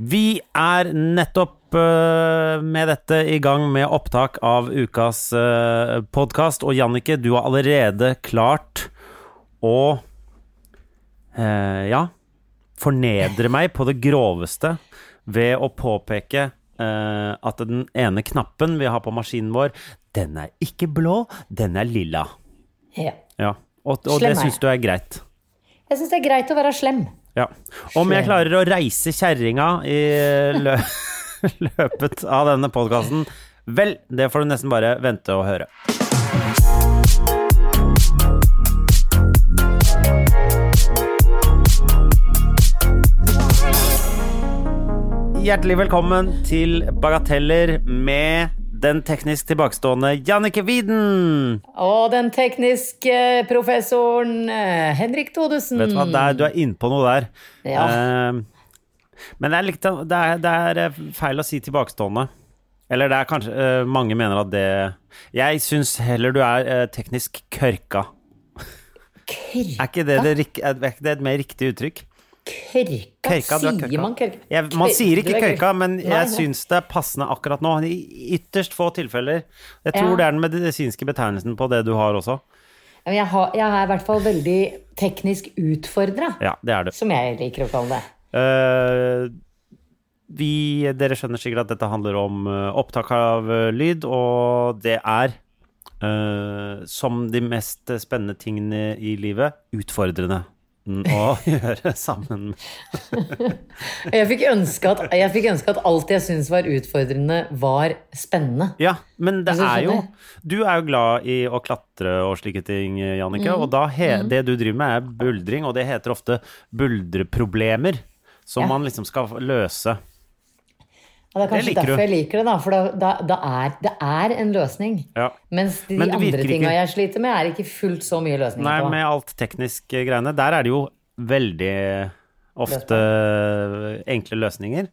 Vi er nettopp uh, med dette i gang med opptak av ukas uh, podkast, og Jannicke, du har allerede klart å uh, Ja, fornedre meg på det groveste ved å påpeke uh, at den ene knappen vi har på maskinen vår, den er ikke blå, den er lilla. Ja. Ja, Og, og det syns du er greit? Jeg syns det er greit å være slem. Ja. Om jeg klarer å reise kjerringa i lø løpet av denne podkasten, vel, det får du nesten bare vente og høre. Hjertelig velkommen til Bagateller med den teknisk tilbakestående Jannike Widen. Og den tekniske professoren eh, Henrik Thodesen. Vet du hva, der, du er inne på noe der. Ja. Uh, men det er, litt, det, er, det er eh, feil å si tilbakestående. Eller det er kanskje uh, Mange mener at det Jeg syns heller du er uh, teknisk kørka. Kørka? Er ikke det, det, er ikke det et mer riktig uttrykk? Kørka? Kørka, er Sier kørka. man kørka? Jeg, man sier ikke kørka, men jeg syns det er passende akkurat nå. I ytterst få tilfeller. Jeg tror Ja. det er den medisinske betegnelsen på det du har også. Jeg, har, jeg er i hvert fall veldig teknisk utfordra, Ja, det er du. som jeg liker å kalle det. Uh, vi, dere skjønner sikkert at dette handler om eh, opptak av eh, lyd, og det er, uh, som de mest spennende tingene i livet, utfordrende mm, å gjøre sammen. Jeg fikk ønske at, jeg fikk ønske at alt jeg syntes var utfordrende, var spennende. Ja, men det Altså, er jo. Du er jo glad i å klatre og slike ting, Jannicke, og da he, det du driver med, er buldring, og det heter ofte buldreproblemer, som Ja. man liksom skal løse. Og det er kanskje Det derfor jeg liker det, da. For da, da, da er, det er en løsning. Ja. Mens de Men andre tinga jeg sliter med, er ikke fullt så mye løsninger Nei, på. med alt teknisk eh, greiene. Der er det jo veldig ofte enkle løsninger.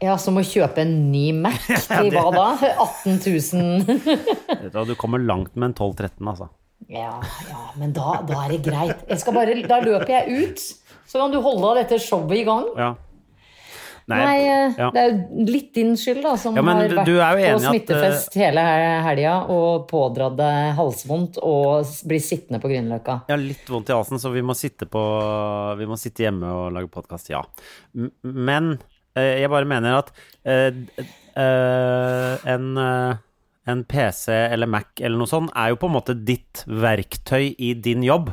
Ja, som å kjøpe en ny Mac til hva da? 18 000? Du kommer langt med en 12-13, altså. Ja, ja, men da, da er det greit. Jeg skal bare, da løper jeg ut, så kan du holde dette showet i gang. Ja. Nei, Nei, eh, det er jo litt din skyld, da, som Ja, men har vært på smittefest at, eh, hele helga og pådratt deg halsvondt og blir sittende på Grünerløkka. Jeg har litt vondt i halsen, så vi må sitte, på, vi må sitte hjemme og lage podkast, ja. Men eh, jeg bare mener at en, en PC eller Mac eller noe sånt er jo på en måte ditt verktøy i din jobb.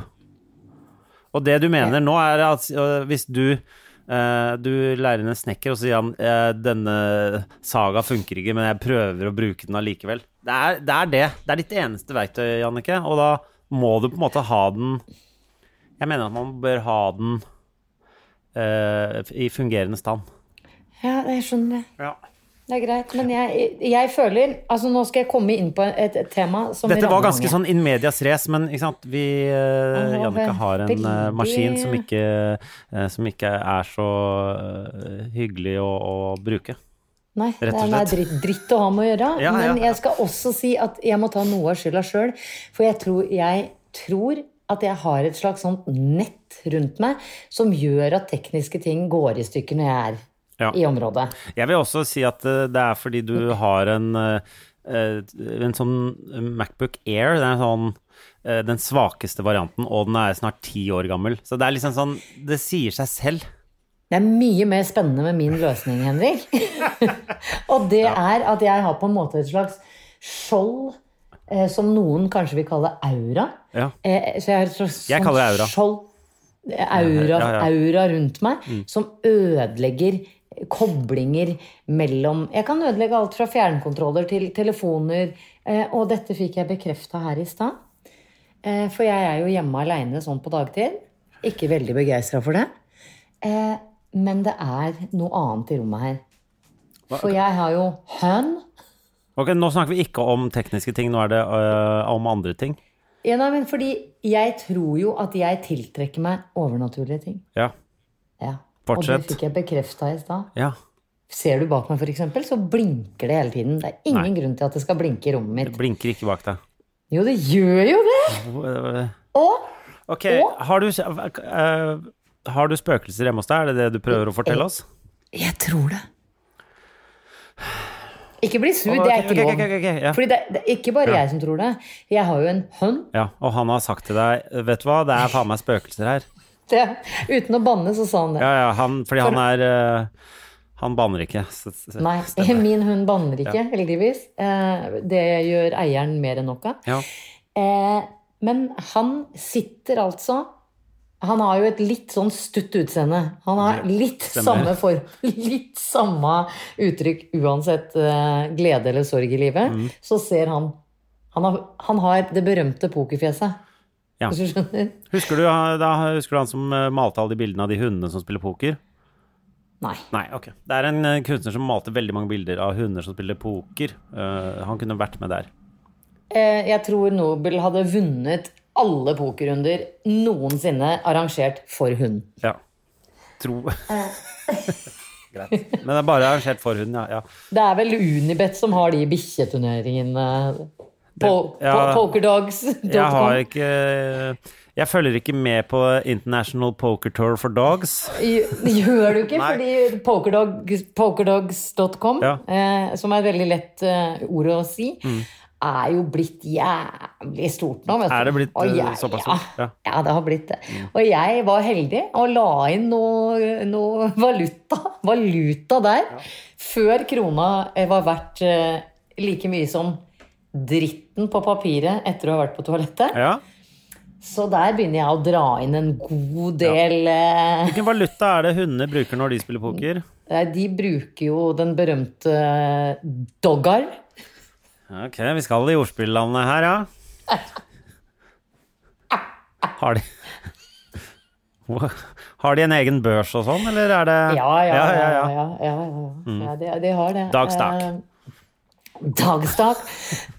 Og det du mener nå er at hvis du du lærer inn en snekker, og så sier han eh, denne saga funker ikke, men jeg prøver å bruke den allikevel. Det er, det er det. Det er ditt eneste verktøy, Jannicke, og da må du på en måte ha den Jeg mener at man bør ha den uh, i fungerende stand. Ja, jeg skjønner det. Ja. Det er greit. Men jeg, jeg føler Altså, nå skal jeg komme inn på et, et tema som Dette var ganske mange. sånn in medias race, men ikke sant? vi uh, Jannicke har en uh, maskin som ikke, uh, som ikke er så hyggelig å, å bruke. Nei, det er, det dritt, dritt å ha med å gjøre. Ja, ja. Men jeg skal også si at jeg må ta noe av skylda sjøl. For jeg tror, jeg tror at jeg har et slags sånt nett rundt meg som gjør at tekniske ting går i stykker når jeg er Ja. i området. Jeg vil også si at eh, det er fordi du har en, eh, eh, en sånn Macbook Air. Det er sånn den svakeste varianten, og den er snart ti år gammel. Så det er liksom sånn Det sier seg selv. Det er mye mer spennende med min løsning, Henrik. og det er at jeg har på en måte et slags skjold eh, som noen kanskje vil kalle aura. Ja. Eh, så jeg har et slags Jeg aura. skjold, aura, Ja, ja. aura rundt meg, som ødelegger koblinger mellom Jeg kan ødelegge alt fra fjernkontroller til telefoner. Eh, og dette fikk jeg bekrefta her i stad. Eh, for jeg er jo hjemme aleine sånn på dagtid. Ikke veldig begeistra for det. Eh, men det er noe annet i rommet her. For jeg har jo høn. Ok, Nå snakker vi ikke om tekniske ting, nå er det øh, om andre ting. Ja, nei, men fordi jeg tror jo at jeg tiltrekker meg overnaturlige ting. Ja. Ja. Fortsett. Og det fikk jeg bekrefta i stad. ja. Ser du bak meg, eksempel, så blinker det hele tiden. Det er ingen grunn til at det skal blinke i rommet mitt. Det blinker ikke bak deg. Jo, det gjør jo det! Og Ok, Og? har du, uh, har du spøkelser hjemme hos deg? Er det det du prøver å fortelle oss? jeg tror det. Ikke bli sur, det er ikke lov. Okay, okay, okay, ja. Fordi det, det er ikke bare Ja. jeg som tror det. Jeg har jo en hånd. Ja, og han har sagt til deg Vet du hva, det er faen meg spøkelser her. Det, uten å banne, så sa han det. Ja, ja, han, fordi han er øh, Han banner ikke. Så- så- Nei, stemmer. min hund banner ikke, heldigvis. Eh, det gjør eieren mer enn nok av. Ja. Eh, men han sitter altså Han har jo et litt sånn stutt utseende. Han har litt Stemmer. samme form, litt samme uttrykk uansett eh, glede eller sorg i livet. Mm. Så ser han han har, han har det berømte pokerfjeset. Ja. Hvis du skjønner? Husker, du, da, husker du han som øh, malte alle de bildene av de hundene som spiller poker? Nei. Nei, ok. Det er en øh, kunstner som malte veldig mange bilder av hunder som spiller poker. Uh, han kunne vært med der. Eh, jeg tror Nobel hadde vunnet alle pokerrunder noensinne arrangert for hund. Ja. Tro Greit. Men det er bare arrangert for hund, ja. ja. Det er vel Unibet som har de bikkjeturneringene på, ja. pokerdogs.com. Jeg har ikke Jeg følger ikke med på International Poker Tour for Dogs. Gjør du ikke? fordi Fordi pokerdogs, pokerdogs.com, Ja. eh, som er et veldig lett eh, ord å si, Mm. er jo blitt jævlig stort nå. Vet. Er det blitt, eh, jeg- såpass stort? Ja. ja, det har blitt det. Og jeg var heldig og la inn noe, noe valuta, valuta der før krona eh, var verdt eh, like mye som dritten på papiret etter å ha vært på toalettet. ja. Så der begynner jeg å dra inn en god del ja. Hvilken valuta er det hundene bruker når de spiller poker? De bruker jo den berømte doggar. Ok, vi skal i ordspillandet her, ja. Har de Har de en egen børs og sånn, eller er det Ja, ja, ja. ja, ja, ja. ja de, de har det. Dagstak. Eh, dagstak.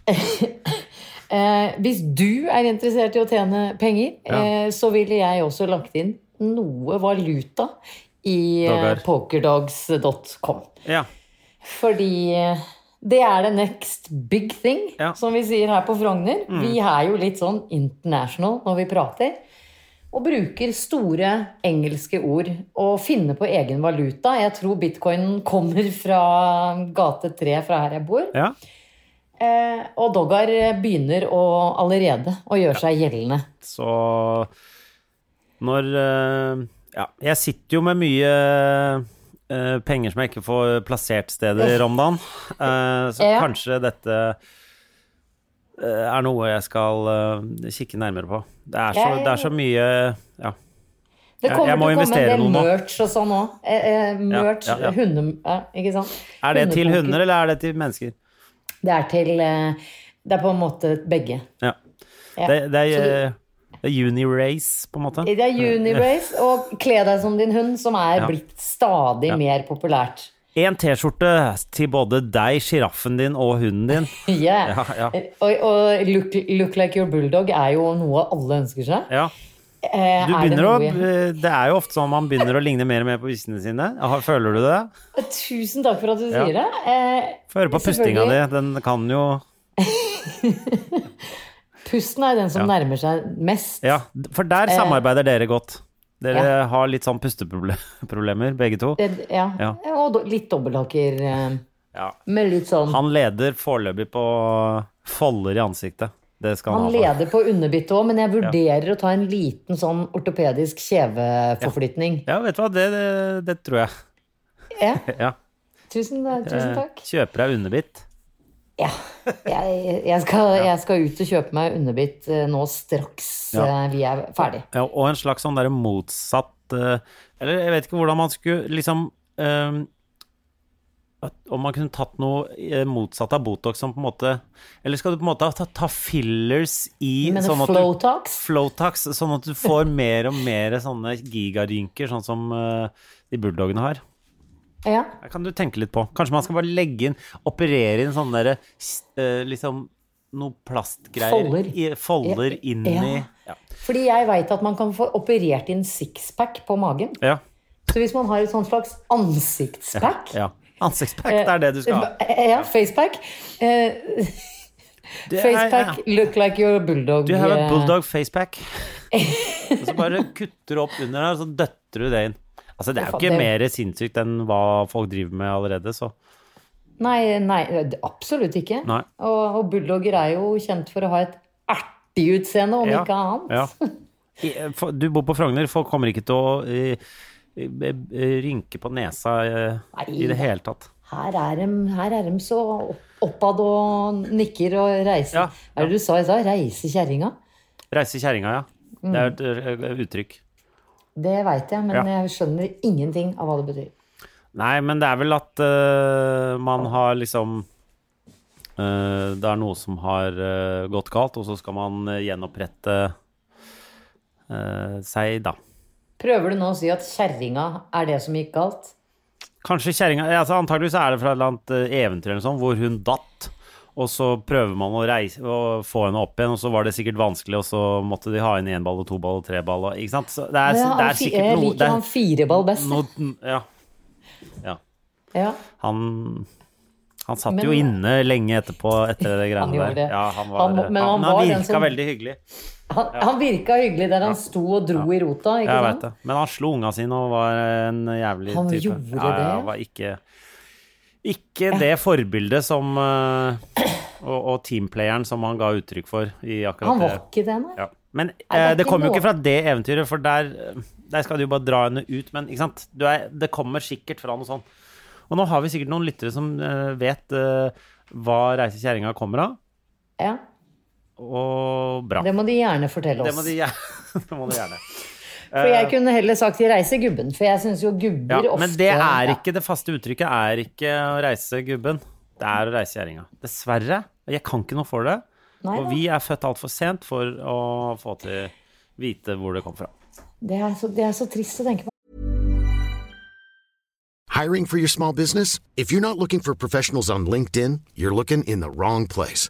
Eh, hvis du er interessert i å tjene penger, Ja. eh, så ville jeg også lagt inn noe valuta i eh, pokerdogs.com. ja. Fordi det er the next big thing, Ja. Mm. som vi sier her på Frogner. Vi er jo litt sånn international når vi prater. Og bruker store engelske ord og finner på egen valuta. Jeg tror bitcoin kommer fra gate 3 fra her jeg bor. ja. Eh, og Doggar begynner å, allerede å gjøre seg gjeldende. Så når eh, Ja, jeg sitter jo med mye eh, penger som jeg ikke får plassert steder om dagen. Eh, så Ja. kanskje dette eh, er noe jeg skal kikke nærmere på. Det er så, det er så mye Ja. Det kommer jeg må til å komme investere en del noe merch og sånn òg. Merch, ja, ja. hunde... Ja, ikke sant? Er det til hunder, eller er det til mennesker? Det er til eh, Det er på en måte begge. Ja. Ja. Det, det er, er, eh, er på en måte. Det er uni-race og kle deg som din hund, som er Ja. blitt stadig Ja. mer populært. En T-skjorte til både deg, sjiraffen din og hunden din. Yeah. Ja, ja. Og, og look, look like your bulldog er jo noe alle ønsker seg. Ja. Eh, Du er det begynner å, det er jo ofte sånn man begynner å ligne mer og mer på bikkjene sine. Føler du det? Tusen takk for at du Ja. sier det. Eh, Få høre på pustinga di. Den kan jo pusten er den som Ja. nærmer seg mest. Ja, for der samarbeider dere godt. Dere Ja. har litt sånn pusteproblemer, begge to. Det, ja. Ja. Og litt dobbelthaker. Eh, Ja. med litt sånn Han leder foreløpig på folder i ansiktet. Han, Han ha. leder på underbittet òg, men jeg vurderer å ta en liten sånn ortopedisk kjeveforflytning. Ja, vet du hva, det, det, det tror jeg. Ja. Ja. Tusen, tusen Eh, takk. Kjøper deg underbitt. Ja. Jeg, jeg, skal, jeg skal ut og kjøpe meg underbitt eh, nå straks Ja. eh, vi er ferdig. Ja, og en slags sånn derre motsatt eh, Eller jeg vet ikke hvordan man skulle liksom eh, at- om man kunne tatt noe eh, motsatt av Botox som på en måte Eller skal du på en måte ta, ta fillers i Men sånn at du- Flotox? Sånn at du får mer og mer sånne gigarynker, sånn som uh, de bulldogene har. Ja. Det kan du tenke litt på. Kanskje man skal bare legge inn Operere inn sånne derre uh, liksom noe plastgreier Folder. I, folder Ja, inn i ja. Fordi jeg veit at man kan få operert inn sixpack på magen. ja. Så hvis man har et sånt slags ansiktspack ja. Ansiktspack, det er det du skal ha. Eh, Ja, facepack. Eh, facepack look like your bulldog. Du har eh, et bulldog facepack. og så bare kutter du opp under der, og så døtter du det inn. Altså, det er jo ikke mer sinnssykt enn hva folk driver med allerede, så Nei, nei, absolutt ikke. Nei. Og, og bulldogger er jo kjent for å ha et artig utseende, om Ja, ikke annet. Ja. Du bor på Frogner, folk kommer ikke til å eh, eh, eh, rynke på nesa eh, Nei. i det hele tatt. Her er de, her er de så oppad og nikker og reiser. Ja, Hva er det du sa i stad? Reise kjerringa? Reise kjerringa, ja. Mm. Det er et eh, uttrykk. Det veit jeg, men Ja. jeg skjønner ingenting av hva det betyr. Nei, men det er vel at uh, man har liksom uh, Det er noe som har uh, gått galt, og så skal man eh, gjenopprette eh, seg, da. Prøver du nå å si at kjerringa er det som gikk galt? Kanskje kjerringa altså Antakeligvis er det fra et eller annet eh, eventyr eller sånn, hvor hun datt. Og så prøver man å, reise, å få henne opp igjen, og så var det sikkert vanskelig, og så måtte de ha inn én ball og to ball og tre ball og Ikke sant? Så det er, Ja, det er sikkert noe jeg liker er han fireball best. No, ja. ja. Ja. Han Han satt Men- jo inne lenge etterpå etter det greiene der. Ja, han var, Han men han han, han virka veldig hyggelig. Han, han virka hyggelig der han sto og dro i rota, ikke Jeg vet det. Men han slo unga sine og var en jævlig Han type. gjorde ja, ja, det? han var ikke ikke det forbildet som eh, og, og teamplayeren som han ga uttrykk for i akkurat Han var ikke det, nei. Ja. Men det eh, det kommer jo ikke fra det eventyret, for der, der skal du jo bare dra henne ut. Men ikke sant? Du er, det kommer sikkert fra noe sånt. Og nå har vi sikkert noen lyttere som uh, vet uh, hva Reise kjerringa kommer av. Ja, Og bra. det må de gjerne fortelle Det oss. må de, gjerne- det må de gjerne. For jeg kunne heller sagt 'reise gubben', for jeg syns jo gubber Ja, ofte men det er ikke det faste uttrykket er ikke å reise gubben. Det er å reise gjerninga. Dessverre. Jeg kan ikke noe for det. Nei og vi er født altfor sent for å få til vite hvor det kom fra. Det er, så, det er så trist å tenke på. Hiring for your small business? If you're not looking for professionals on LinkedIn, you're looking in the wrong place.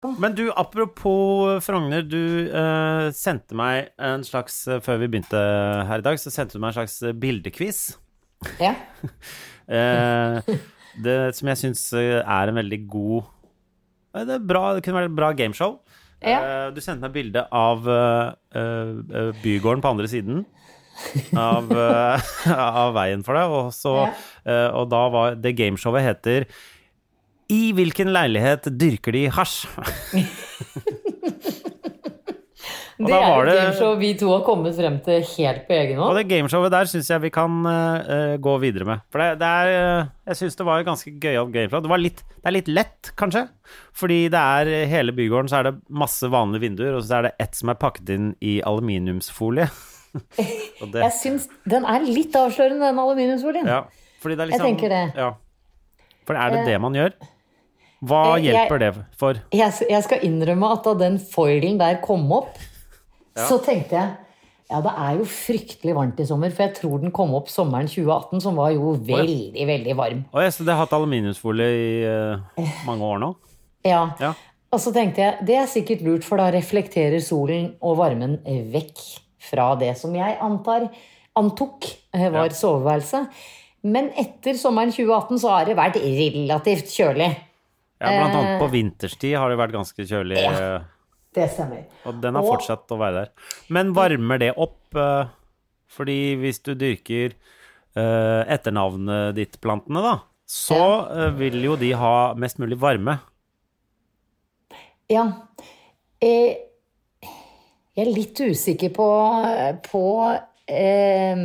Men du, apropos Frogner, du eh, sendte meg en slags eh, Før vi begynte her i dag, så sendte du meg en slags bildekviss. Ja. Eh, det, som jeg syns er en veldig god eh, Det, er bra, det kunne vært et bra gameshow. Ja. Eh, du sendte meg bilde av eh, eh, bygården på andre siden. Av, eh, av veien for deg. Og, så, Ja. eh, og da var det gameshowet heter I hvilken leilighet dyrker de hasj? Det er var et det- gameshow vi to har kommet frem til helt på egen Og det gameshowet der syns jeg vi kan uh, gå videre med. For det, det er uh, Jeg syns det var et ganske gøyalt gameshow. Det, var litt, det er litt lett, kanskje. Fordi det er hele bygården så er det masse vanlige vinduer, og så er det ett som er pakket inn i aluminiumsfolie. det, Jeg syns den er litt avslørende, den aluminiumsfolien. ja, fordi det er liksom, tenker det. Ja. For er det det man gjør? Hva hjelper jeg- det for? Jeg, jeg skal innrømme at da den foilen der kom opp, så tenkte jeg ja, det er jo fryktelig varmt i sommer, for jeg tror den kom opp sommeren 2018, som var jo veldig, veldig varm. Ja, så det har hatt aluminiumsfolie i uh, mange år nå? Ja. Ja. Og så tenkte jeg det er sikkert lurt, for da reflekterer solen og varmen vekk fra det som jeg antar, antok eh, var Ja. soveværelset. Men etter sommeren 2018 så har det vært relativt kjølig. Ja, blant annet på vinterstid har det vært ganske kjølig, Ja. eh, Det stemmer. og den har Og- fortsatt å være der. Men varmer det opp? eh, Fordi hvis du dyrker eh, etternavnet ditt-plantene, da, så eh, vil jo de ha mest mulig varme. Ja. Eh, jeg er litt usikker på, på eh,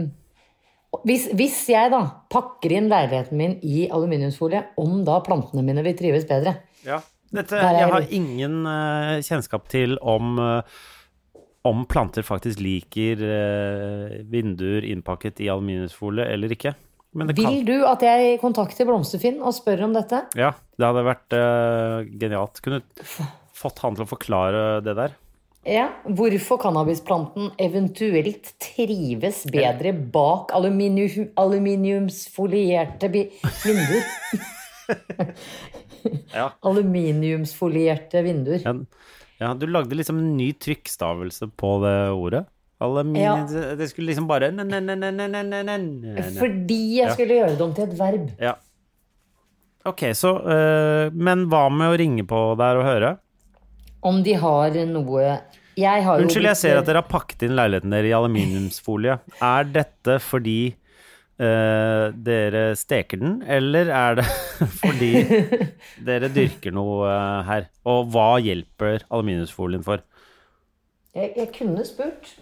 hvis, hvis jeg da pakker inn leiligheten min i aluminiumsfolie, om da plantene mine vil trives bedre? Ja. Dette, jeg har ingen uh, kjennskap til om, uh, om planter faktisk liker uh, vinduer innpakket i aluminiumsfolie eller ikke. Kan Vil du at jeg kontakter Blomsterfinn og spør om dette? Ja, det hadde vært genialt. Kunne fått han til å forklare det der. Ja, Hvorfor cannabisplanten eventuelt trives bedre bak aluminium, aluminiumsfolierte vinduer. ja. Aluminiumsfolierte vinduer. Ja, ja, du lagde liksom en ny trykkstavelse på det ordet. Ja. Det skulle liksom bare Fordi jeg skulle gjøre det om til et verb. Ja. Ok, så øh, Men hva med å ringe på der og høre? Om de har noe Jeg har jo Unnskyld, jeg ser at dere har pakket inn leiligheten deres i aluminiumsfolie. Er dette fordi uh, dere steker den, eller er det fordi dere dyrker noe uh, her? Og hva hjelper aluminiumsfolien for? jeg, jeg kunne spurt.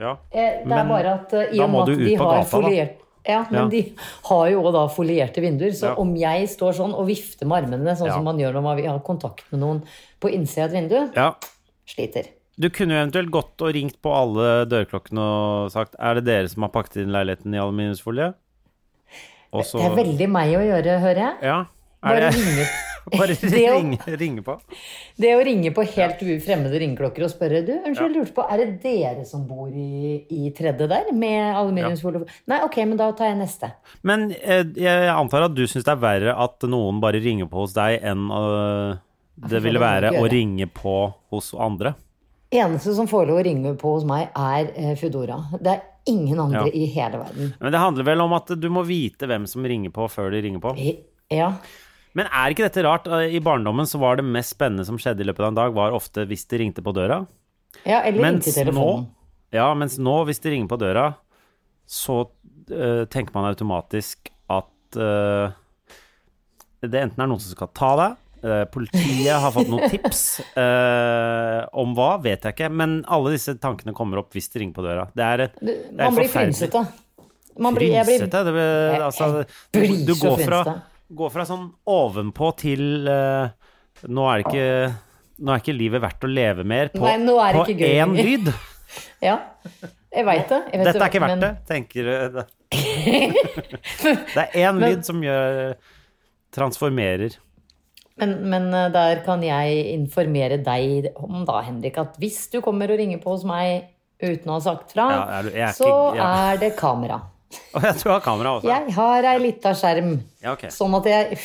Ja. Eh, Det Men er bare at eh, i og med at de har foliert ja, men Ja. de har jo da folierte vinduer, så Ja. om jeg står sånn og vifter med armene, sånn Ja. som man gjør når man har kontakt med noen på innsida av et vindu, ja. sliter. Du kunne jo eventuelt gått og ringt på alle dørklokkene og sagt Er det dere som har pakket inn leiligheten i aluminiumsfolie? Også... Det er veldig meg å gjøre, hører jeg. Ja. Bare Er det, ringe, bare ring, å- ringe, på? det å ringe på helt fremmede ringeklokker og spørre Du, unnskyld, lurte på, er det dere som bor i, i tredje der med aluminiumsfolie? Nei, ok, men da tar jeg neste. Men eh, jeg antar at du syns det er verre at noen bare ringer på hos deg, enn uh, det ville være å ringe på hos andre. Eneste som får lov å ringe på hos meg, er eh, Foodora. Det er ingen andre Ja. i hele verden. Men det handler vel om at du må vite hvem som ringer på, før de ringer på. Ja. Men er ikke dette rart? Eh, I barndommen så var det mest spennende som skjedde i løpet av en dag, var ofte hvis de ringte på døra. ja eller mens ringte telefonen. nå, ja, mens nå, hvis de ringer på døra, så uh, tenker man automatisk at uh, det enten er noen som skal ta deg, uh, politiet har fått noen tips om hva, vet jeg ikke, men alle disse tankene kommer opp hvis de ringer på døra. Det er, det er man blir frynsete. Man blir, jeg blir, Frynsete? Det, altså, du, blir du går fra, går fra sånn ovenpå til uh, Nå er ikke Nå er ikke livet verdt å leve mer på, Nei, på én lyd. Ja, jeg veit det. Jeg vet Dette er ikke verdt men- det, tenker du. Det er én lyd som gjør Transformerer. Men, men eh, der kan jeg informere deg om da, Henrik, at hvis du kommer og ringer på hos meg uten å ha sagt fra, Ja, er du- er så ikke- ja. er det kamera. Jeg tror jeg har kamera også. Jeg har ei lita skjerm, Ja, okay. sånn at jeg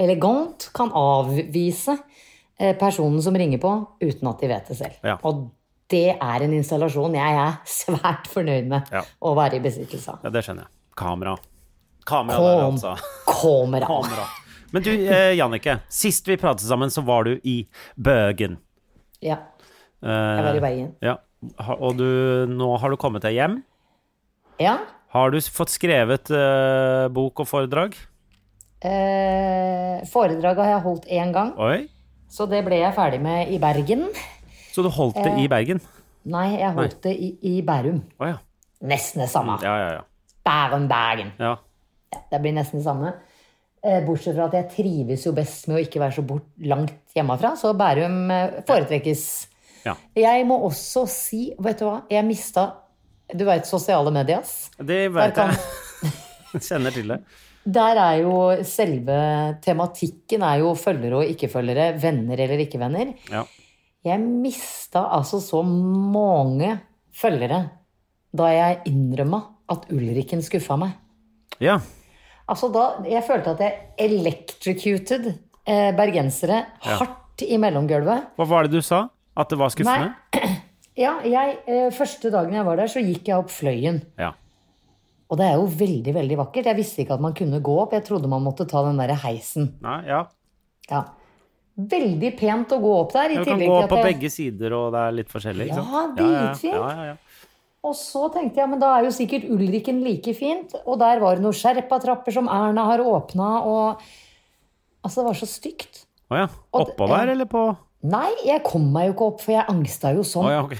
elegant kan avvise eh, personen som ringer på, uten at de vet det selv. Ja. Og det er en installasjon jeg er svært fornøyd med Ja. å være i besittelse av. Ja, det skjønner jeg. Kamera. Kamera der, altså. Kamera. Kamera. Men du, eh, Jannicke. Sist vi pratet sammen, så var du i Bøgen. Ja, Eh, jeg var i Bergen. Ja. Og du, nå har du kommet deg hjem. Ja. Har du fått skrevet eh, bok og foredrag? Eh, foredraget har jeg holdt én gang, Oi. så det ble jeg ferdig med i Bergen. Så du holdt det Eh. i Bergen? Nei, jeg holdt det i, i Bærum. Oh, ja. Nesten det samme. Ja, ja, ja. Bærum, Bergen. ja. Det blir nesten det samme. Eh, Bortsett fra at jeg trives jo best med å ikke være så bort, langt hjemmefra, så Bærum eh, foretrekkes. Ja. Jeg må også si, vet du hva, jeg mista Du veit sosiale medias? Det veit kan- jeg. Kjenner til det. Der er jo selve tematikken er jo følgere og ikke-følgere, venner eller ikke-venner. Ja. Jeg mista altså så mange følgere da jeg innrømma at Ulriken skuffa meg. ja. Altså da, Jeg følte at jeg electrocuted eh, bergensere hardt i mellomgulvet. Hva var det du sa? At det var skuffende? Ja, jeg, eh, første dagen jeg var der, så gikk jeg opp Fløyen. Ja. Og det er jo veldig, veldig vakkert. Jeg visste ikke at man kunne gå opp. Jeg trodde man måtte ta den derre heisen. Nei, ja. Ja. Veldig pent å gå opp der. I Du kan gå opp på jeg... begge sider, og det er litt forskjellig. ikke Ja, sant? dritfint. Ja, ja, ja. Og så tenkte jeg, men da er jo sikkert Ulriken like fint. Og der var det noen Sherpa-trapper som Erna har åpna, og Altså, det var så stygt. Å ja. Oppå der, eller på Nei, jeg kom meg jo ikke opp, for jeg angsta jo sånn. ja, ok.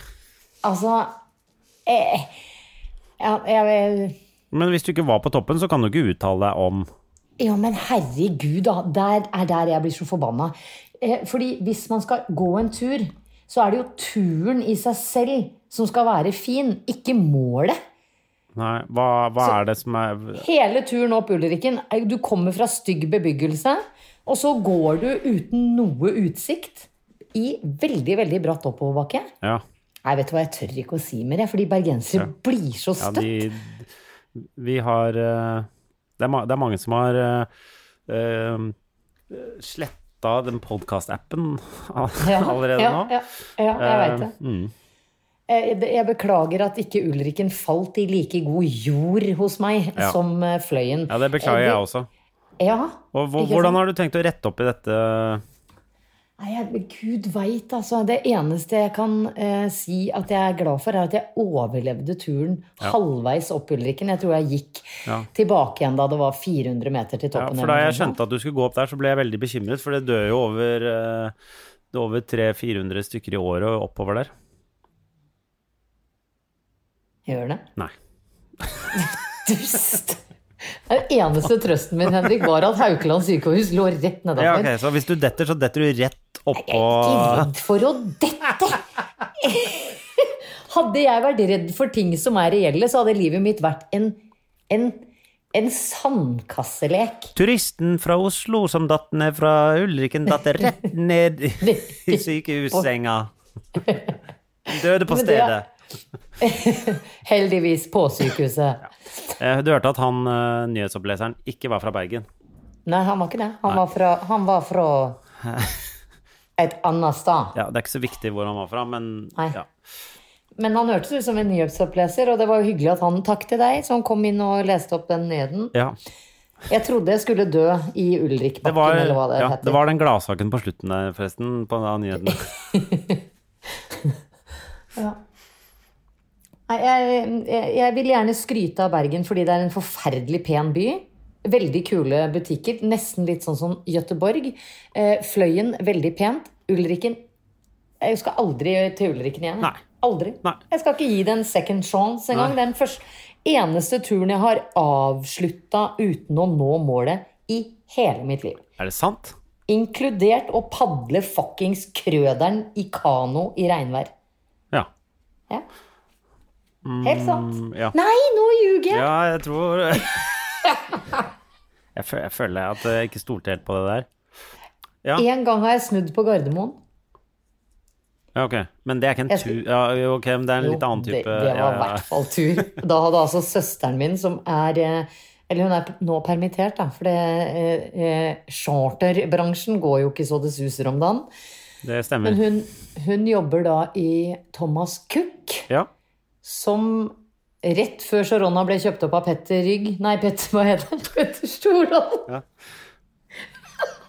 Altså eh, ja, jeg, Men hvis du ikke var på toppen, så kan du ikke uttale deg om Ja, men herregud, da. Der er der jeg blir så forbanna. Eh, fordi hvis man skal gå en tur, så er det jo turen i seg selv som skal være fin, ikke målet. Nei, hva, hva er det som er Hele turen opp Ulriken, er- du kommer fra stygg bebyggelse, og så går du uten noe utsikt i veldig, veldig bratt oppoverbakke. Ja. Nei, vet du hva, jeg tør ikke å si mer, jeg, fordi bergensere blir så ja støtt. de, vi har eh, det, er, det er mange som har uh, sletta den podkast-appen allerede ja, nå. Ja, ja, jeg veit det. Eh, mm. Jeg, jeg beklager at ikke Ulriken falt i like god jord hos meg Ja. som eh, Fløyen. Ja, det beklager jeg også. Ja, Og hvordan har du tenkt å rette opp i dette? Nei, Gud veit, altså. Det eneste jeg kan eh, si at jeg er glad for, er at jeg overlevde turen halvveis opp Ulriken. Jeg tror jeg gikk Ja. tilbake igjen da det var 400 meter til Ja, toppen. for da jeg skjønte at du skulle gå opp der, så ble jeg veldig bekymret, for det dør jo over, eh, er over 300-400 stykker i året oppover der. Gjør det? Nei. Dust! Den eneste trøsten min, Henrik, var at Haukeland sykehus lå rett nedover. Ja, ok, Så hvis du detter, så detter du rett oppå Jeg er ikke redd for å dette! Hadde jeg vært redd for ting som er reelle, så hadde livet mitt vært en, en, en sandkasselek. Turisten fra Oslo som datt ned fra Ulriken, datt rett ned i i sykehussenga. Døde på stedet. Heldigvis på sykehuset. Ja. Du hørte at han eh, nyhetsoppleseren ikke var fra Bergen. Nei, han var ikke det. Han var fra, han var fra et annet sted. Ja, Det er ikke så viktig hvor han var fra, men ja. Men han hørtes ut som en nyhetsoppleser, og det var jo hyggelig at han Takk til deg som kom inn og leste opp den nyheten. ja. Jeg trodde jeg skulle dø i Ulrikbakken, var, eller hva det ja, heter. det var den gladsaken på slutten der, forresten, på den nyheten. Nei, jeg, jeg, jeg vil gjerne skryte av Bergen fordi det er en forferdelig pen by. Veldig kule butikker. Nesten litt sånn som Gøteborg. Eh, Fløyen, veldig pent. Ulriken Jeg skal aldri til Ulriken igjen. Nei. Aldri. Nei. Jeg skal ikke gi det en second chance engang. Den første, eneste turen jeg har avslutta uten å nå målet i hele mitt liv. Er det sant? Inkludert å padle fuckings Krøderen i kano i regnvær. Ja. Ja. Helt sant. Mm, ja. Nei, nå ljuger jeg! Ja, jeg tror jeg, føler, jeg føler at jeg ikke stolte helt på det der. Ja, En gang har jeg snudd på Gardermoen. ja ok. Men det er ikke en tur ja, Ok, men det er en litt annen type Det, det var i hvert fall tur. Da hadde altså søsteren min, som er eh, Eller hun er nå permittert, da. For det, eh, eh, charterbransjen går jo ikke så det suser om dagen. Det stemmer. Men hun, hun jobber da i Thomas Cook, Ja. Som rett før Sharona ble kjøpt opp av Petter Rygg Nei, Petter, hva heter han? Petter Stordalen.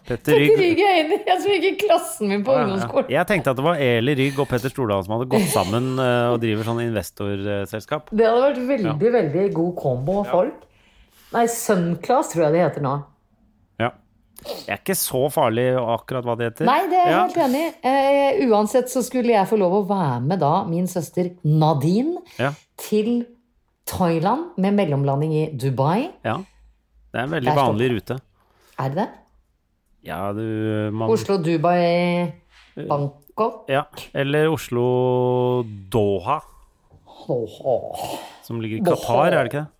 Petter Petter Rygg. Rygg er inne. Jeg som gikk i klassen min på Ja, ja. Jeg tenkte at det var Eli Rygg og Petter Stordalen som hadde gått sammen eh, og driver sånn investorselskap. Det hadde vært veldig, veldig god kombo av folk. Nei, Sunclass tror jeg det heter nå. Det er ikke så farlig akkurat hva det heter. Nei, det er jeg ja. helt enig i. Uh, uansett så skulle jeg få lov å være med da, min søster Nadine, Ja. til Thailand med mellomlanding i Dubai. ja. Det er en veldig vanlig rute. Er det det? Ja, du man, Oslo, Dubai, Bangkok. Ja. Eller Oslo-Doha, Åh. som ligger i Qatar, er det ikke det?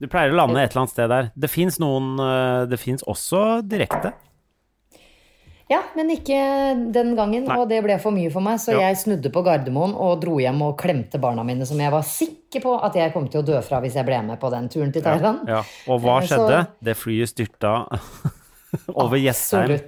Du pleier å lande et eller annet sted der. Det fins noen eh, Det fins også direkte. Ja, men ikke den gangen, Nei. og det ble for mye for meg, så Ja. jeg snudde på Gardermoen og dro hjem og klemte barna mine, som jeg var sikker på at jeg kom til å dø fra hvis jeg ble med på den turen til Thailand. Ja. Og hva skjedde? så-? Det flyet styrta Over Jessheim.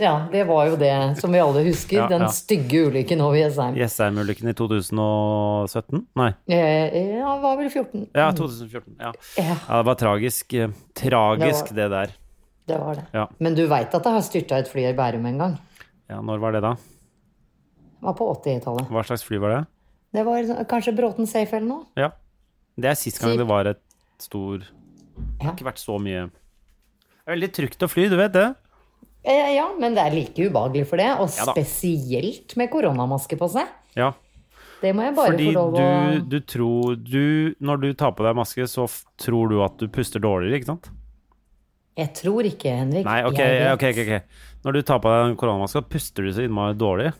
Ja, det var jo det som vi alle husker. Ja, den stygge ulykken over Jessheim. Jessheim-ulykken i 2017? Nei. Ja, det var vel 14. Ja, 2014. Ja. Ja, ja, det var tragisk. eh, Tragisk, det der. det var det. Ja. Men du veit at det har styrta et fly i Bærum en gang? ja, når var det, da? Det var på 80-tallet. Hva slags fly var det? Det var sånn- kanskje Bråten Safe eller noe? Ja. Det er sist gang det var et stor Det har ikke vært så mye Det er veldig trygt å fly, du vet det? Eh, Ja, men det er like ubehagelig for det. Og Ja spesielt med koronamaske på seg. Ja. Det må jeg bare Fordi få lov å du, du tror du, Når du tar på deg maske, så tror du at du puster dårligere, ikke sant? Jeg tror ikke, Henrik. Nei, ok, ok, ok, okay. Når du tar på deg koronamaska, puster du så innmari dårlig.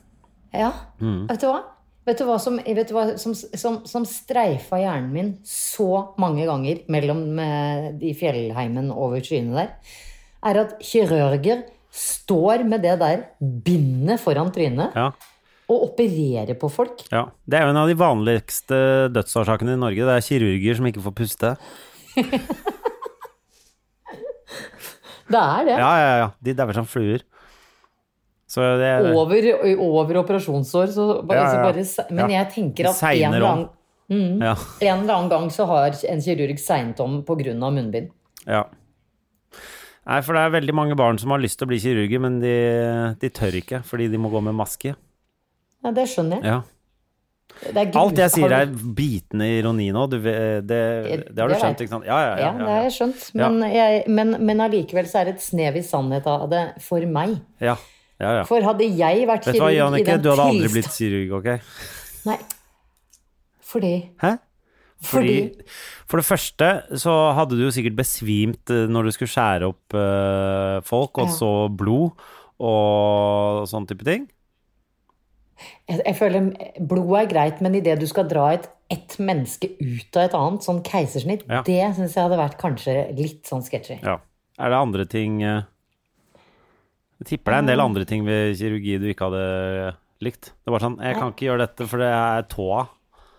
Ja. Mm. Vet du hva? Vet du hva, som, vet du hva som, som, som streifa hjernen min så mange ganger mellom de fjellheimen over skyene der, er at kirurger står med det der bindet foran trynet Ja, og opererer på folk. ja. Det er jo en av de vanligste dødsårsakene i Norge. Det er kirurger som ikke får puste. Det er det. Ja, ja, ja. De dauer som fluer. Så det er Over, over operasjonsår, så bare, Ja, ja, ja. så bare Men Ja. jeg tenker at en eller, annen, ja, en eller annen gang så har en kirurg segnet om pga. munnbind. ja. Nei, for det er veldig mange barn som har lyst til å bli kirurger, men de, de tør ikke fordi de må gå med maske. Ja, det skjønner jeg. Ja. Det Alt jeg sier er bitende ironi nå. Du, det, det har du skjønt, ikke sant? Ja, ja, Ja, ja. det har jeg skjønt. Men, jeg, men, men allikevel så er det et snev i sannhet av det for meg. ja, ja, ja. For hadde jeg vært du hva, kirurg i Jannicke? Du hadde aldri blitt kirurg, ok? Nei. Fordi Hæ? Fordi, Fordi- For det første så hadde du jo sikkert besvimt eh, når du skulle skjære opp uh, folk, og Ja. så blod og sånn type ting. jeg, jeg føler blod er greit, men idet du skal dra et, ett menneske ut av et annet, sånn keisersnitt, Ja. det syns jeg hadde vært kanskje litt sånn sketchy. Ja. Er det andre ting eh, Jeg tipper det er en del andre ting ved kirurgi du ikke hadde likt. Det var sånn Jeg kan ikke gjøre dette, for det er tåa.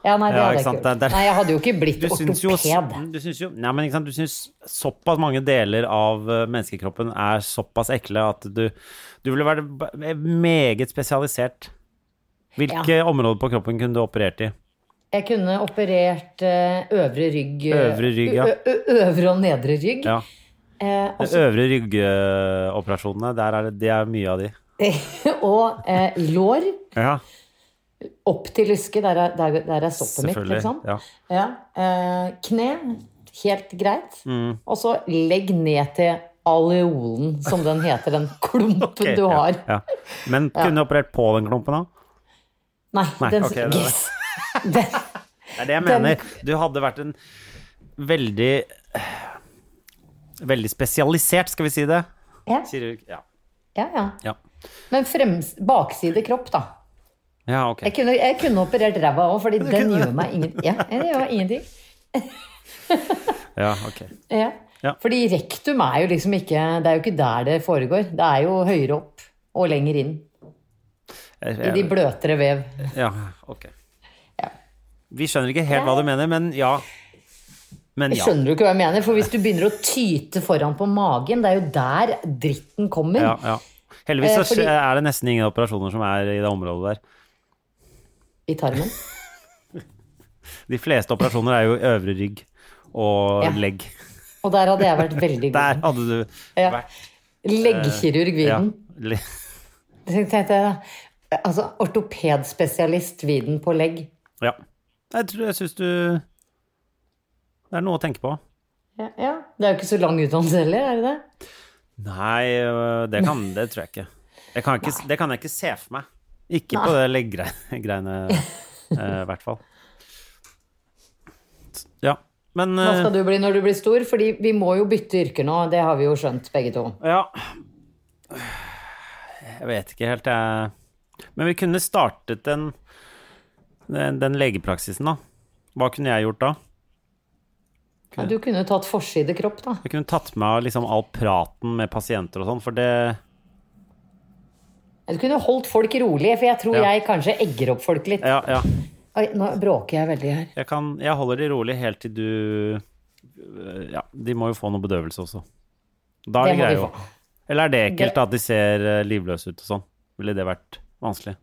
Ja, nei, det Ja, hadde jeg ikke gjort. Nei, jeg hadde jo ikke blitt Du syns jo, ortoped. du syns jo Nei, men ikke sant, du syns såpass mange deler av eh, menneskekroppen er såpass ekle at du Du ville vært meget spesialisert. Hvilke områder på kroppen kunne du operert i? Jeg kunne operert eh, øvre rygg eh, Øvre rygg, ja. Øvre og nedre rygg. Ja. Eh, De øvre ryggoperasjonene, er det, det er mye av de. og eh, lår Ja, opp til lyske, der er, der, der er stoppet mitt, liksom. Ja. Ja. Eh, kne, helt greit. Mm. Og så legg ned til aleolen, som den heter, den klumpen okay, du har. Ja. Men kunne du operert på den klumpen, da? Nei, Nei, den, okay, det er det. Det er det jeg mener. Du hadde vært en veldig Veldig spesialisert, skal vi si det? ja, Kirurg. Ja. ja, ja. Ja, Men frems, bakside kropp, da. ja ok. Jeg kunne, jeg kunne operert ræva òg, fordi den gjør meg ingenting. Ja, gjør ingenting. Ja, ok. Ja. Ja. Fordi rektum er jo liksom ikke Det er jo ikke der det foregår. Det er jo høyere opp og lenger inn. I de bløtere vev. Ja, ok. Ja. Vi skjønner ikke helt hva du mener, men ja. Men ja. skjønner du ikke hva jeg mener? For hvis du begynner å tyte foran på magen, det er jo der dritten kommer. ja, ja. Heldigvis Eh, fordi- er det nesten ingen operasjoner som er i det området der. I tarmen. De fleste operasjoner er jo øvre rygg og Ja. legg. Og der hadde jeg vært veldig god. Der hadde du Ja. vært Leggkirurg ja. Viden. le- tenkte jeg, Altså ortopedspesialist Viden på legg. ja. Jeg tror jeg syns du Det er noe å tenke på. Ja, ja. Det er jo ikke så lang utdannelse heller, er det det? Nei, øh, det, kan, det tror jeg ikke. Det kan, jeg ikke, det kan jeg ikke se for meg. Ikke på det leggreiene, i i hvert fall. Ja, men Hva eh, skal du bli når du blir stor? Fordi vi må jo bytte yrker nå, det har vi jo skjønt begge to. Ja. Jeg vet ikke helt, jeg. Men vi kunne startet den, den, den legepraksisen, da. Hva kunne jeg gjort da? Ja, du kunne tatt forside kropp, da. Jeg kunne tatt med liksom all praten med pasienter og sånn, for det Du kunne holdt folk rolig, for jeg tror Ja. jeg kanskje egger opp folk litt. Ja, ja. Oi, nå bråker jeg veldig her. Jeg, kan, jeg holder de rolig helt til du Ja, de må jo få noe bedøvelse også. Da er Det det vi få. Eller er det ekkelt Det- at de ser eh, livløse ut og sånn? Ville det vært vanskelig?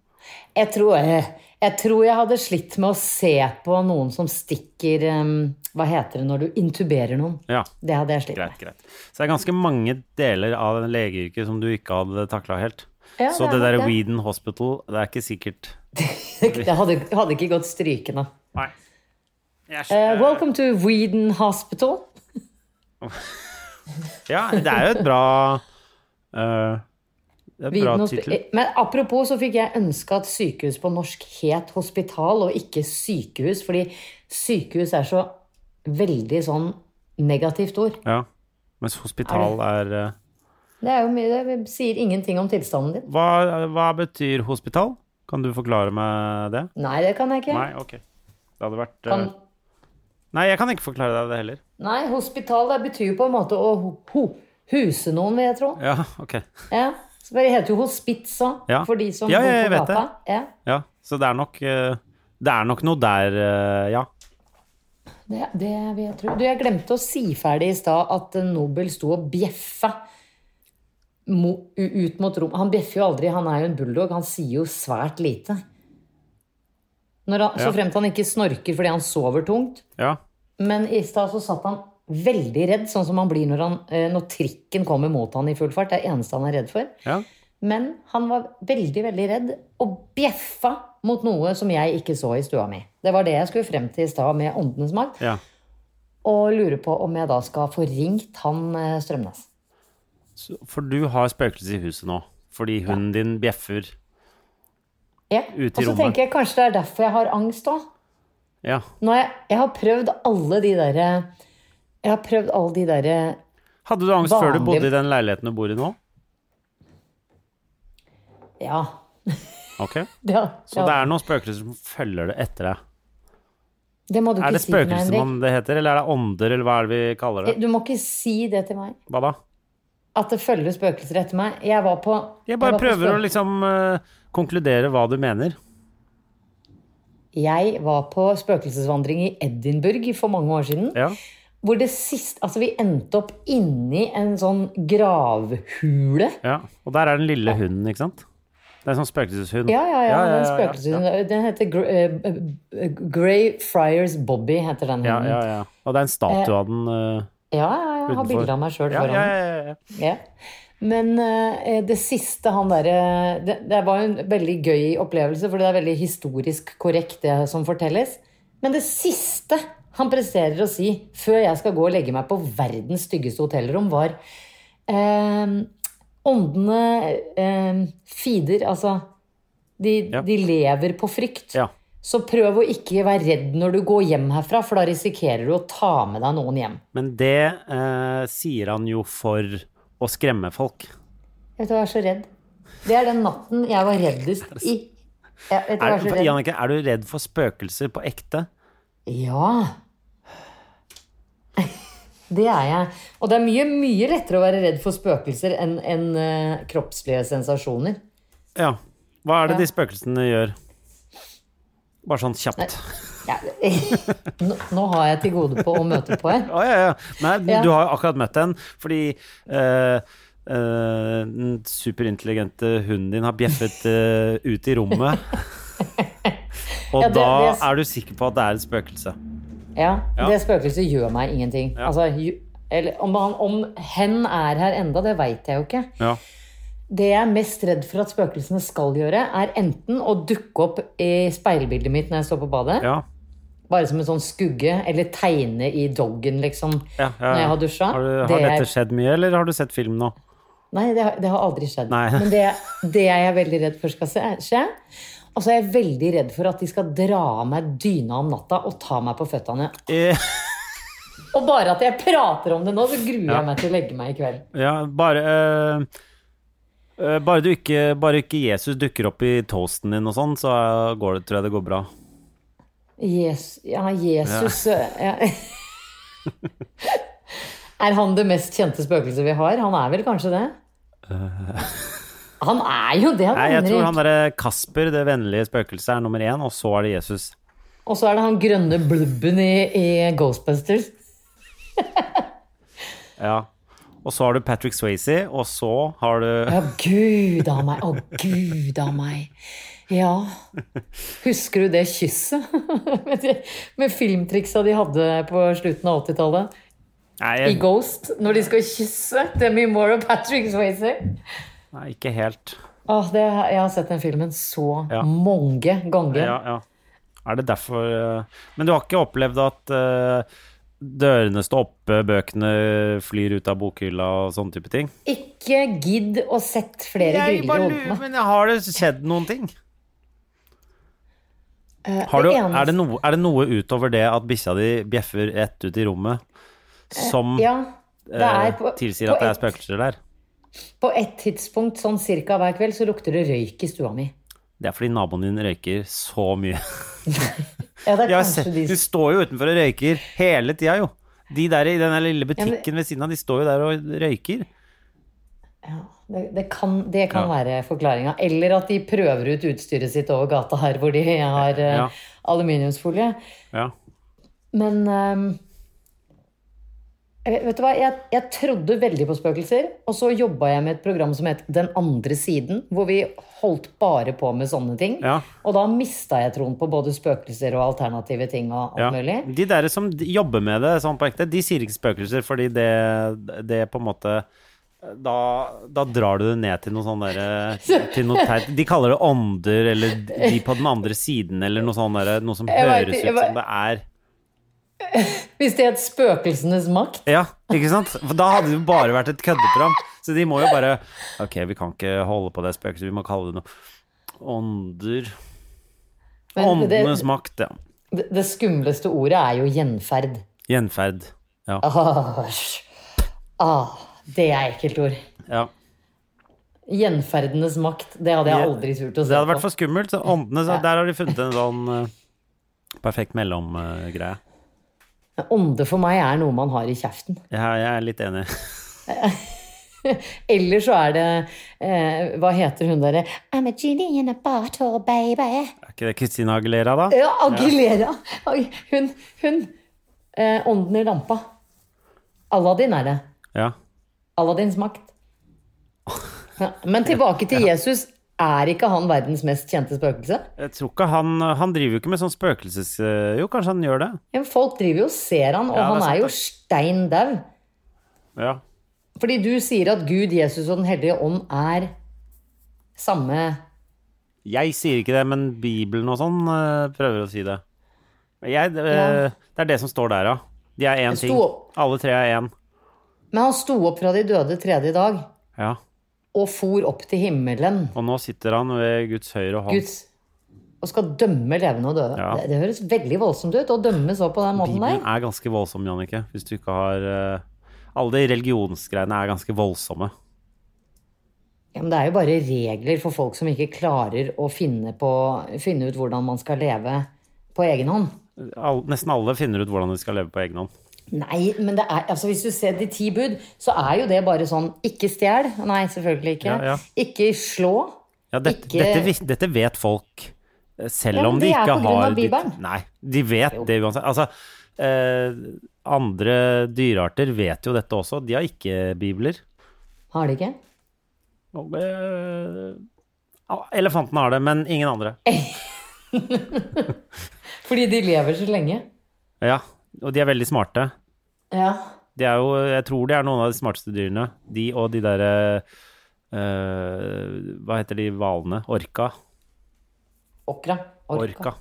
Jeg tror jeg, jeg tror jeg hadde slitt med å se på noen som stikker um, Hva heter det når du intuberer noen? Ja, Det hadde jeg slitt greit, greit. Så det er ganske mange deler av legeyrket som du ikke hadde takla helt. Ja, Så det det er der det. Weedon Hospital, det er ikke sikkert. Det hadde, hadde ikke gått strykende. Nei. Eh, welcome to Weeden Hospital. Ja, det er jo et bra uh, Det er bra tittel. Men apropos så fikk jeg ønske at sykehus på norsk het hospital og ikke sykehus, fordi sykehus er så veldig sånn negativt ord. Ja. Mens hospital er eh, Det er jo mye, det sier ingenting om tilstanden din. hva, hva betyr hospital? Kan du forklare meg det? Nei, det kan jeg ikke. Nei, ok. Det hadde vært eh, Kan, Nei, jeg kan ikke forklare deg det heller. nei, hospital det betyr jo på en måte å ho, ho, huse noen, vil jeg tro. Ja, ok. Ja. Så det heter jo hospits òg, Ja. for de som Ja, ja, bor jeg vet det. Ja. Ja, så det er nok eh, Det er nok noe der, ja. Det, det vil jeg tro. Du, jeg glemte å si ferdig i stad at Nobel sto og bjeffa ut mot rom. Han bjeffer jo aldri, han er jo en bulldog. Han sier jo svært lite. Når han, Ja. Så fremt han ikke snorker fordi han sover tungt. Ja. Men i stad så satt han veldig redd, sånn som han blir når, han, eh, når trikken kommer mot han i full fart. Det er det eneste han er redd for. ja. Men han var veldig, veldig redd og bjeffa mot noe som jeg ikke så i stua mi. Det var det jeg skulle frem til i stad med Åndenes makt. ja. Og lurer på om jeg da skal få ringt han eh, Strømnes. For du har spøkelse i huset nå. Fordi hunden din bjeffer. Ja. Ut i rommet? Og så tenker jeg kanskje det er derfor jeg har angst òg. Ja. Jeg, jeg har prøvd alle de derre Jeg har prøvd alle de derre Hadde du angst før du bodde i den leiligheten du bor i nå? Ja. Ok. ja, Så det er noen spøkelser som følger det etter deg. det må du Er ikke det si til meg, Henrik. Er det heter, eller er det ånder, eller hva er det vi kaller det? Du må ikke si det til meg. Hva da? At det følger spøkelser etter meg. Jeg var på Jeg bare jeg prøver å liksom uh, konkludere hva du mener. Jeg var på spøkelsesvandring i Edinburgh for mange år siden. Ja. Hvor det sist Altså, vi endte opp inni en sånn gravhule. ja. Og der er den lille hunden, ikke sant? Det er en sånn spøkelseshund. Ja, ja, ja. den ja, spøkelseshunden. Den heter Gr eh, eh, Grey Friars Bobby, heter den Ja, hunden. ja, ja. Og det er en statue av den eh, Ja, ja, jeg har Utenfor. bilde av meg sjøl ja, foran. ja, ja, ja. Ja. Men eh, det siste han derre det, det var en veldig gøy opplevelse, for det er veldig historisk korrekt, det som fortelles. Men det siste han presterer å si før jeg skal gå og legge meg på verdens styggeste hotellrom, var eh, Åndene eh, feeder, altså de, Ja. de lever på frykt. Ja. Så prøv å ikke være redd når du går hjem herfra, for da risikerer du å ta med deg noen hjem. Men det eh, sier han jo for å skremme folk. Vet du jeg er så redd. Det er den natten jeg var reddest i. Jeg, vet du jeg er så redd. Jannicke, er du redd for spøkelser på ekte? Ja. Det er jeg. Og det er mye, mye lettere å være redd for spøkelser enn enn, uh, kroppslige sensasjoner. Ja. Hva er det Ja. de spøkelsene gjør? Bare sånn kjapt. Ja, nå, nå har jeg til gode på å møte på en. Å ja, ja. Nei, du har jo akkurat møtt en fordi uh, uh, den superintelligente hunden din har bjeffet uh, ut i rommet. Og Ja, det- da det- er du sikker på at det er et spøkelse. Ja, Ja. Det spøkelset gjør meg ingenting. Ja. Altså, eller om, han, om hen er her enda, det veit jeg jo ikke. Ja. Det jeg er mest redd for at spøkelsene skal gjøre, er enten å dukke opp i speilbildet mitt når jeg står på badet, Ja. bare som en sånn skugge, eller tegne i doggen, liksom, Ja, ja, når jeg har dusja. Har, du, har Det er- dette skjedd mye, eller har du sett film nå? Nei, det har, det har aldri skjedd. Nei. Men det, det er veldig redd for skal skje. Og jeg er veldig redd for at de skal dra av meg dyna om natta og ta meg på føttene. Eh, Og bare at jeg prater om det nå, så gruer Ja. jeg meg til å legge meg i kveld. ja, bare eh, bare, du ikke, bare ikke Jesus dukker opp i toasten din og sånn, så går det, tror jeg det går bra. Yes, ja, Jesus ja. Er han det mest kjente spøkelset vi har? Han er vel kanskje det? Han er jo det, Nei, jeg tror han derre Kasper, det vennlige spøkelset, er nummer én, og så er det Jesus. Og så er det han grønne blubben i, i Ghostbusters. Ja. Og så har du Patrick Swayze, og så har du Å, gud a meg. Å, gud a meg. Ja. Husker du det kysset? med filmtriksa de hadde på slutten av 80-tallet? Jeg... I Ghost, når de skal kysse Demi Moore og Patrick Swayze. Nei ikke helt. Åh, det, jeg har sett den filmen så Ja. mange ganger. Ja, ja. Er det derfor eh, Men du har ikke opplevd at uh, dørene står oppe, bøkene flyr ut av bokhylla og sånne type ting? Ikke gidd å sett flere Jeg griller lurer, men har det skjedd noen ting? Uh, Har du, det er, det noe, er det noe utover det at bikkja di bjeffer rett ut i rommet, som Ja, det er eh, på, tilsier på at det er spøkelser der? På et tidspunkt sånn cirka hver kveld så lukter det røyk i stua mi. Det er fordi naboen din røyker så mye. Ja, det er kanskje de du står jo utenfor og røyker hele tida, jo. De der i den lille men- butikken ved siden av, de står jo der og røyker. Ja, det, det kan, det kan Ja. være forklaringa. Eller at de prøver ut utstyret sitt over gata her, hvor de har uh, Ja. aluminiumsfolie. Ja. Men jeg- Vet du hva, jeg, jeg trodde veldig på spøkelser, og så jobba jeg med et program som het Den andre siden, hvor vi holdt bare på med sånne ting. Ja. Og da mista jeg troen på både spøkelser og alternative ting og alt Ja. mulig. De der som jobber med det sånn på ekte, de sier ikke spøkelser, fordi det, det på en måte da, da drar du det ned til noe sånn derre. De kaller det ånder, eller de på den andre siden, eller noe sånn derre Noe som vet høres ut som det er Hvis det het Spøkelsenes makt. Ja, ikke sant? For da hadde det jo bare vært et køddeprogram. Så de må jo bare Ok, vi kan ikke holde på det spøkelset, vi må kalle det noe Ånder Åndenes makt, ja. Det, det skumleste ordet er jo gjenferd. Gjenferd. Ja. Åh, ah, det er ekkelt ord. ja. Gjenferdenes makt. Det hadde jeg aldri turt å se Det hadde vært for skummelt. Så åndene, så der har de funnet en sånn eh, perfekt mellomgreie. Ånde for meg er noe man har i kjeften. jeg, jeg er litt enig. Eller så er det eh, Hva heter hun derre I'm a genie in a bottle, baby. Er ikke det Christina Aguilera, da? Ja, Aguilera. Ja. Hun. hun eh, Ånden i lampa. Aladdin er det. Ja. Aladdins makt. Men tilbake til Jesus. Er ikke han verdens mest kjente spøkelse? Jeg tror ikke han Han driver jo ikke med sånn spøkelses... Jo, kanskje han gjør det? Ja, men folk driver jo og ser han, og Ja, det er han sant, er jo stein dau. Ja. Fordi du sier at Gud, Jesus og Den hellige ånd er samme Jeg sier ikke det, men Bibelen og sånn eh, prøver å si det. Jeg, det, Ja. Det er det som står der, ja. De er én ting. Alle tre er én. Men han sto opp fra de døde tredje dag Ja. Og for opp til himmelen. Og nå sitter han ved Guds høyre hånd. Guds og skal dømme levende og døde. Ja. Det, det høres veldig voldsomt ut å dømme så på den måten Bibelen der. er ganske voldsom, Jannicke. Hvis du ikke har uh, Alle de religionsgreiene er ganske voldsomme. Ja, men det er jo bare regler for folk som ikke klarer å finne, på, finne ut hvordan man skal leve på egen hånd. All, nesten alle finner ut hvordan de skal leve på egen hånd. Nei, men det er, altså hvis du ser de ti bud, så er jo det bare sånn Ikke stjel. Nei, selvfølgelig ikke. Ja, ja. Ikke slå. Ja, dette, Ikke- dette, dette vet folk, eh, selv om de ikke har Bibelen. Nei, de vet det uansett. Altså, eh, andre dyrearter vet jo dette også. De har ikke bibler. Har de ikke? Og, eh, ja, Elefanten har det, men ingen andre. Fordi de lever så lenge. Ja, og de er veldig smarte. Ja. De er jo, jeg tror de er noen av de smarteste dyrene. De og de derre uh, Hva heter de hvalene? Orka? Okra. Orka.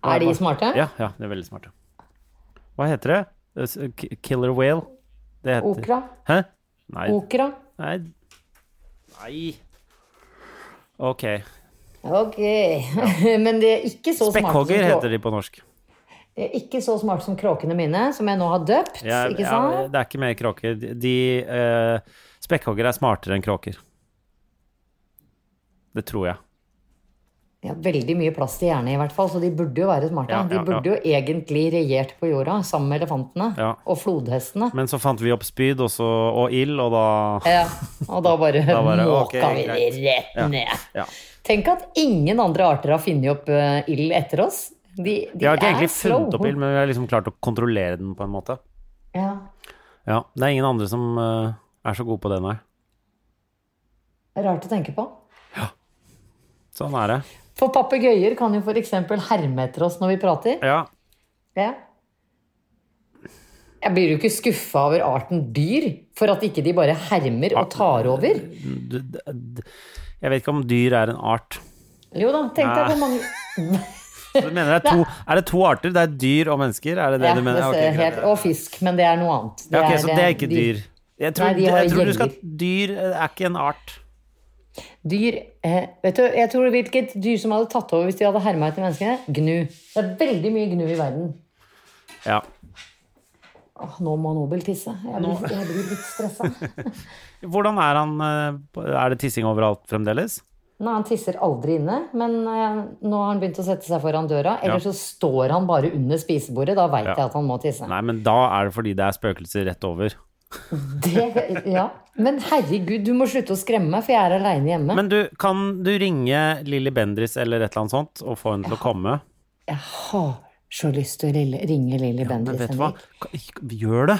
Er de smarte? Ja, ja, de er veldig smarte. Hva heter det? Eh, Killer whale? Det heter Okra. Hæ? Nei. Okra. Nei. Nei. Ok. Ok. Men de er ikke så smarte Spekkhogger heter de på norsk. Er ikke så smart som kråkene mine, som jeg nå har døpt. Ja, ikke ja, sant? det er ikke mer kråker. De, eh, Spekkhogger er smartere enn kråker. Det tror jeg. De har veldig mye plass til hjerne, i hvert fall, så de burde jo være smarte. Ja, de ja, burde jo egentlig regjert på jorda sammen med elefantene Ja. og flodhestene. Men så fant vi opp spyd og, så, og ild, og da Ja, og da bare, Da bare, måka okay, vi det rett ned. ja. Tenk at ingen andre arter har funnet opp uh, ild etter oss. De, de Vi har ikke egentlig funnet opp ild, men vi har liksom klart å kontrollere den på en måte. Ja. Ja, det er ingen andre som uh, er så gode på det, nei. Rart å tenke på. Ja. Sånn er det. For papegøyer kan jo f.eks. herme etter oss når vi prater. Ja. Ja. Jeg blir jo ikke skuffa over arten dyr for at ikke de bare hermer og tar over. Jeg vet ikke om dyr er en art. Jo da, tenk deg hvor mange Du mener det er, to, er det to arter? Det er dyr og mennesker? Er det det ja, du mener? det Ok, helt, Og fisk, men det er noe annet. Ja, ok, så det er ikke dyr. Jeg tror, Nei, jeg tror du skal. Dyr er ikke en art. Dyr eh, Vet du, jeg tror hvilket dyr som hadde tatt over hvis de hadde herma etter menneskene? Gnu. Det er veldig mye gnu i verden. Ja. Åh, nå må Nobel tisse. Jeg blir, jeg blir litt stressa. Hvordan er han eh, Er det tissing overalt fremdeles? Nei, han tisser aldri inne, men eh, nå har han begynt å sette seg foran døra. Eller så står han bare under spisebordet. Da veit Ja. jeg at han må tisse. Nei, men da er det fordi det er spøkelser rett over. Det, ja. Men herregud, du må slutte å skremme meg, for jeg er aleine hjemme. Men du, kan du ringe Lilly Bendris eller et eller annet sånt og få henne til å komme? Jeg har så lyst til å ringe Lilly Men vet du hva? Gjør det!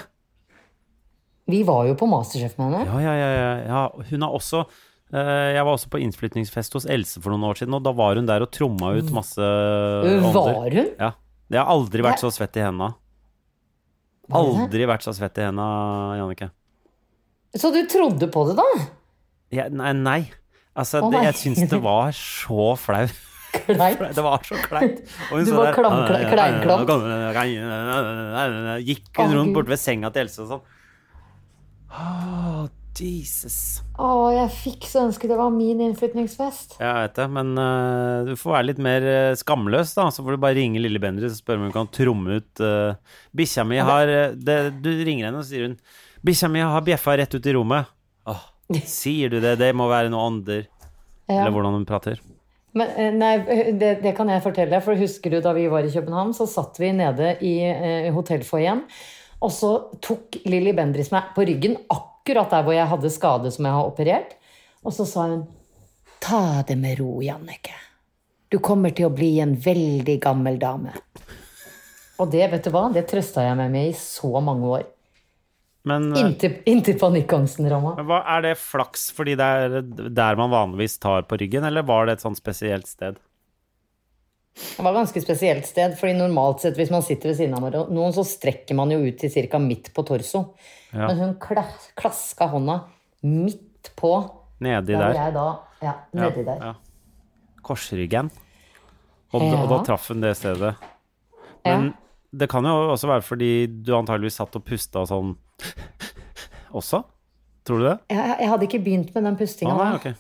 Vi var jo på Masterchef med henne. Ja, ja, ja. ja, ja. Hun har også Jeg var også på innflytningsfest hos Else for noen år siden, og da var hun der og tromma ut masse ånder. Var hun? Ja. Jeg har aldri vært så svett i henda. Aldri vært så svett i henda, Jannicke. Så du trodde på det, da? Ja, Nei, nei. Altså, det, nei. jeg syns det var så flaut. Kleint. Det var så kleint. Du var der, kleinklam. Gikk hun rundt borte ved senga til Else og sånn. Jesus. Å, jeg fikk så ønske det var min innflytningsfest. Jeg vet det, men uh, du får være litt mer eh, skamløs, da. Så får du bare ringe lille Bendriss og spørre om hun kan tromme ut uh, Bikkja mi har det, Du ringer henne og sier hun Bikkja mi har bjeffa rett ut i rommet. Åh, sier du det? Det må være noe ånder. Ja. Eller hvordan hun prater. Men, nei, det, det kan jeg fortelle for husker du da vi var i København, så satt vi nede i eh, hotellfoajeen, og så tok Lilly Bendriss meg på ryggen akkurat der hvor jeg hadde skade som jeg har operert, og så sa hun Ta det med ro, Jannike. Du kommer til å bli en veldig gammel dame. Og det, vet du hva, det trøsta jeg meg med i så mange år. Men eh, Inntil, inntil panikkangsten ramma. Er det flaks fordi det er der man vanligvis tar på ryggen, eller var det et sånt spesielt sted? Det var et ganske spesielt sted, fordi normalt sett hvis man sitter ved siden av noen, så strekker man jo ut til ca. midt på torso. Ja. Men hun kla klaska hånda midt på Nedi der der. da Ja, nedi der. Ja. Korsryggen. Og, da- og da traff hun det stedet. Men det kan jo også være fordi du antageligvis satt og pusta sånn også? Tror du det? Jeg, jeg hadde ikke begynt med den pustinga. Ah, nei, da.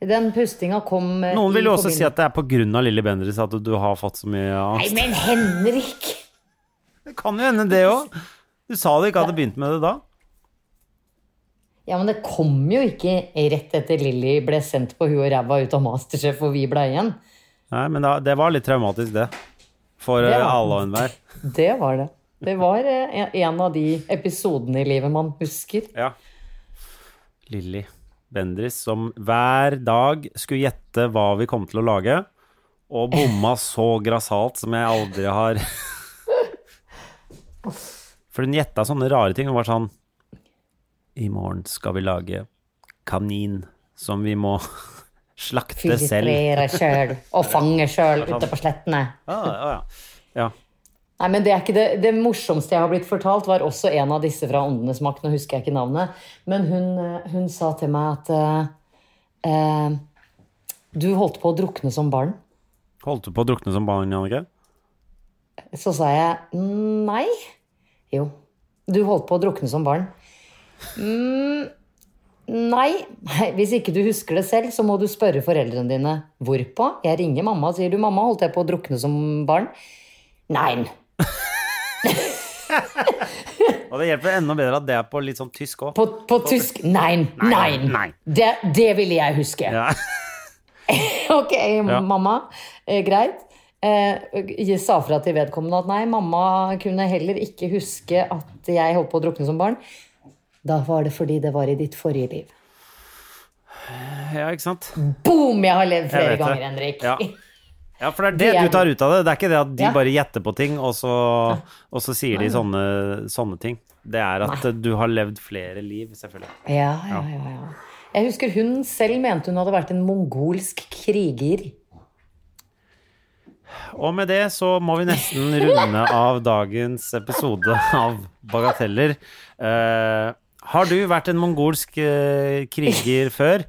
Den pustinga kom eh, Noen vil jo også si at det er av Lilly Bendriss at du har fått så mye Nei, men Henrik! Det kan jo hende, det òg. Du sa du ikke hadde begynt med det da. Ja, men det kom jo ikke rett etter Lilly ble sendt på huet og ræva ut av Masterchef og vi ble igjen. Nei, men det var litt traumatisk, det. For Det eh, var- alle og enhver. Det var det. Det var eh, en- en av de episodene i livet man husker. Ja. Lilly Bendriss som hver dag skulle gjette hva vi kom til å lage, og bomma så grassat som jeg aldri har For hun gjetta sånne rare ting. Hun var sånn I morgen skal vi lage kanin som vi må slakte selv. Filtrere sjøl og fange sjøl ute på slettene. Ja, ja, ja. ja. Nei, men Det er ikke det, det morsomste jeg har blitt fortalt, var også en av disse fra Åndenes makt. Nå husker jeg ikke navnet. Men hun, eh, hun sa til meg at eh, eh, du holdt på å drukne som barn. Holdt du på å drukne som barn, Jannicke? Så sa jeg «Mm, nei. Jo, du holdt på å drukne som barn. Mm, nei. nei. Hvis ikke du husker det selv, så må du spørre foreldrene dine. Hvorpå? Jeg ringer mamma og sier du, mamma, holdt jeg på å drukne som barn? Nei. Og det hjelper enda bedre at det er på litt sånn tysk òg. På, på tysk? Nei. Nei. nei. Det, det ville jeg huske. Ja. Ok, mamma. Eh, greit. Eh, jeg sa fra til vedkommende at nei, mamma kunne heller ikke huske at jeg holdt på å drukne som barn. Da var det fordi det var i ditt forrige liv. ja, ikke sant? Boom! Jeg har levd flere vet det. ganger, Henrik. Ja. Ja, for det er det, Det er- du tar ut av det. Det er ikke det at de Ja. bare gjetter på ting, og så, og så sier de sånne, sånne ting. Det er at du har levd flere liv, selvfølgelig. Ja, ja, ja, ja. Jeg husker hun selv mente hun hadde vært en mongolsk kriger. Og med det så må vi nesten runde av dagens episode av Bagateller. Uh, har du vært en mongolsk uh, kriger før?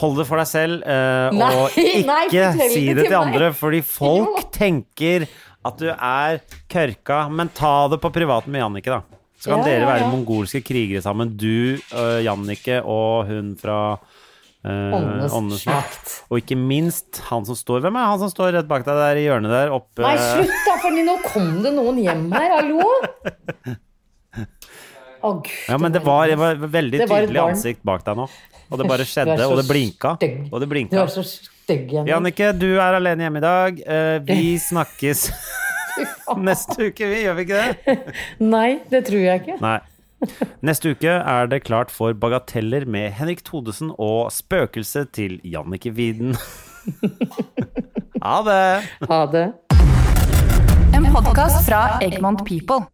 Hold det for deg selv, uh, Nei, og ikke nei, si det til til andre, fordi folk Jo. tenker at du er kørka. Men ta det på privaten med Jannicke, da. Så kan Ja, dere være ja. mongolske krigere sammen. Du, uh, Jannicke og hun fra uh, Åndenes makt. Og ikke minst han som står Hvem er han som står rett bak deg der i hjørnet der oppe? Nei, slutt da, for nå kom det noen hjem her. Hallo? Å, Gud. Ja, men det var, det var veldig Det var tydelig ansikt bak deg nå. Og det bare skjedde, og det blinka. stygg. Og det Du er så stygg, Jenny. Jannicke, du er alene hjemme i dag. Eh, vi snakkes neste uke, vi, gjør vi ikke det? Nei, det tror jeg ikke. Nei. Neste uke er det klart for Bagateller med Henrik Thodesen og spøkelset til Jannicke Widen. ha det! Ha det. En podkast fra Egmont People.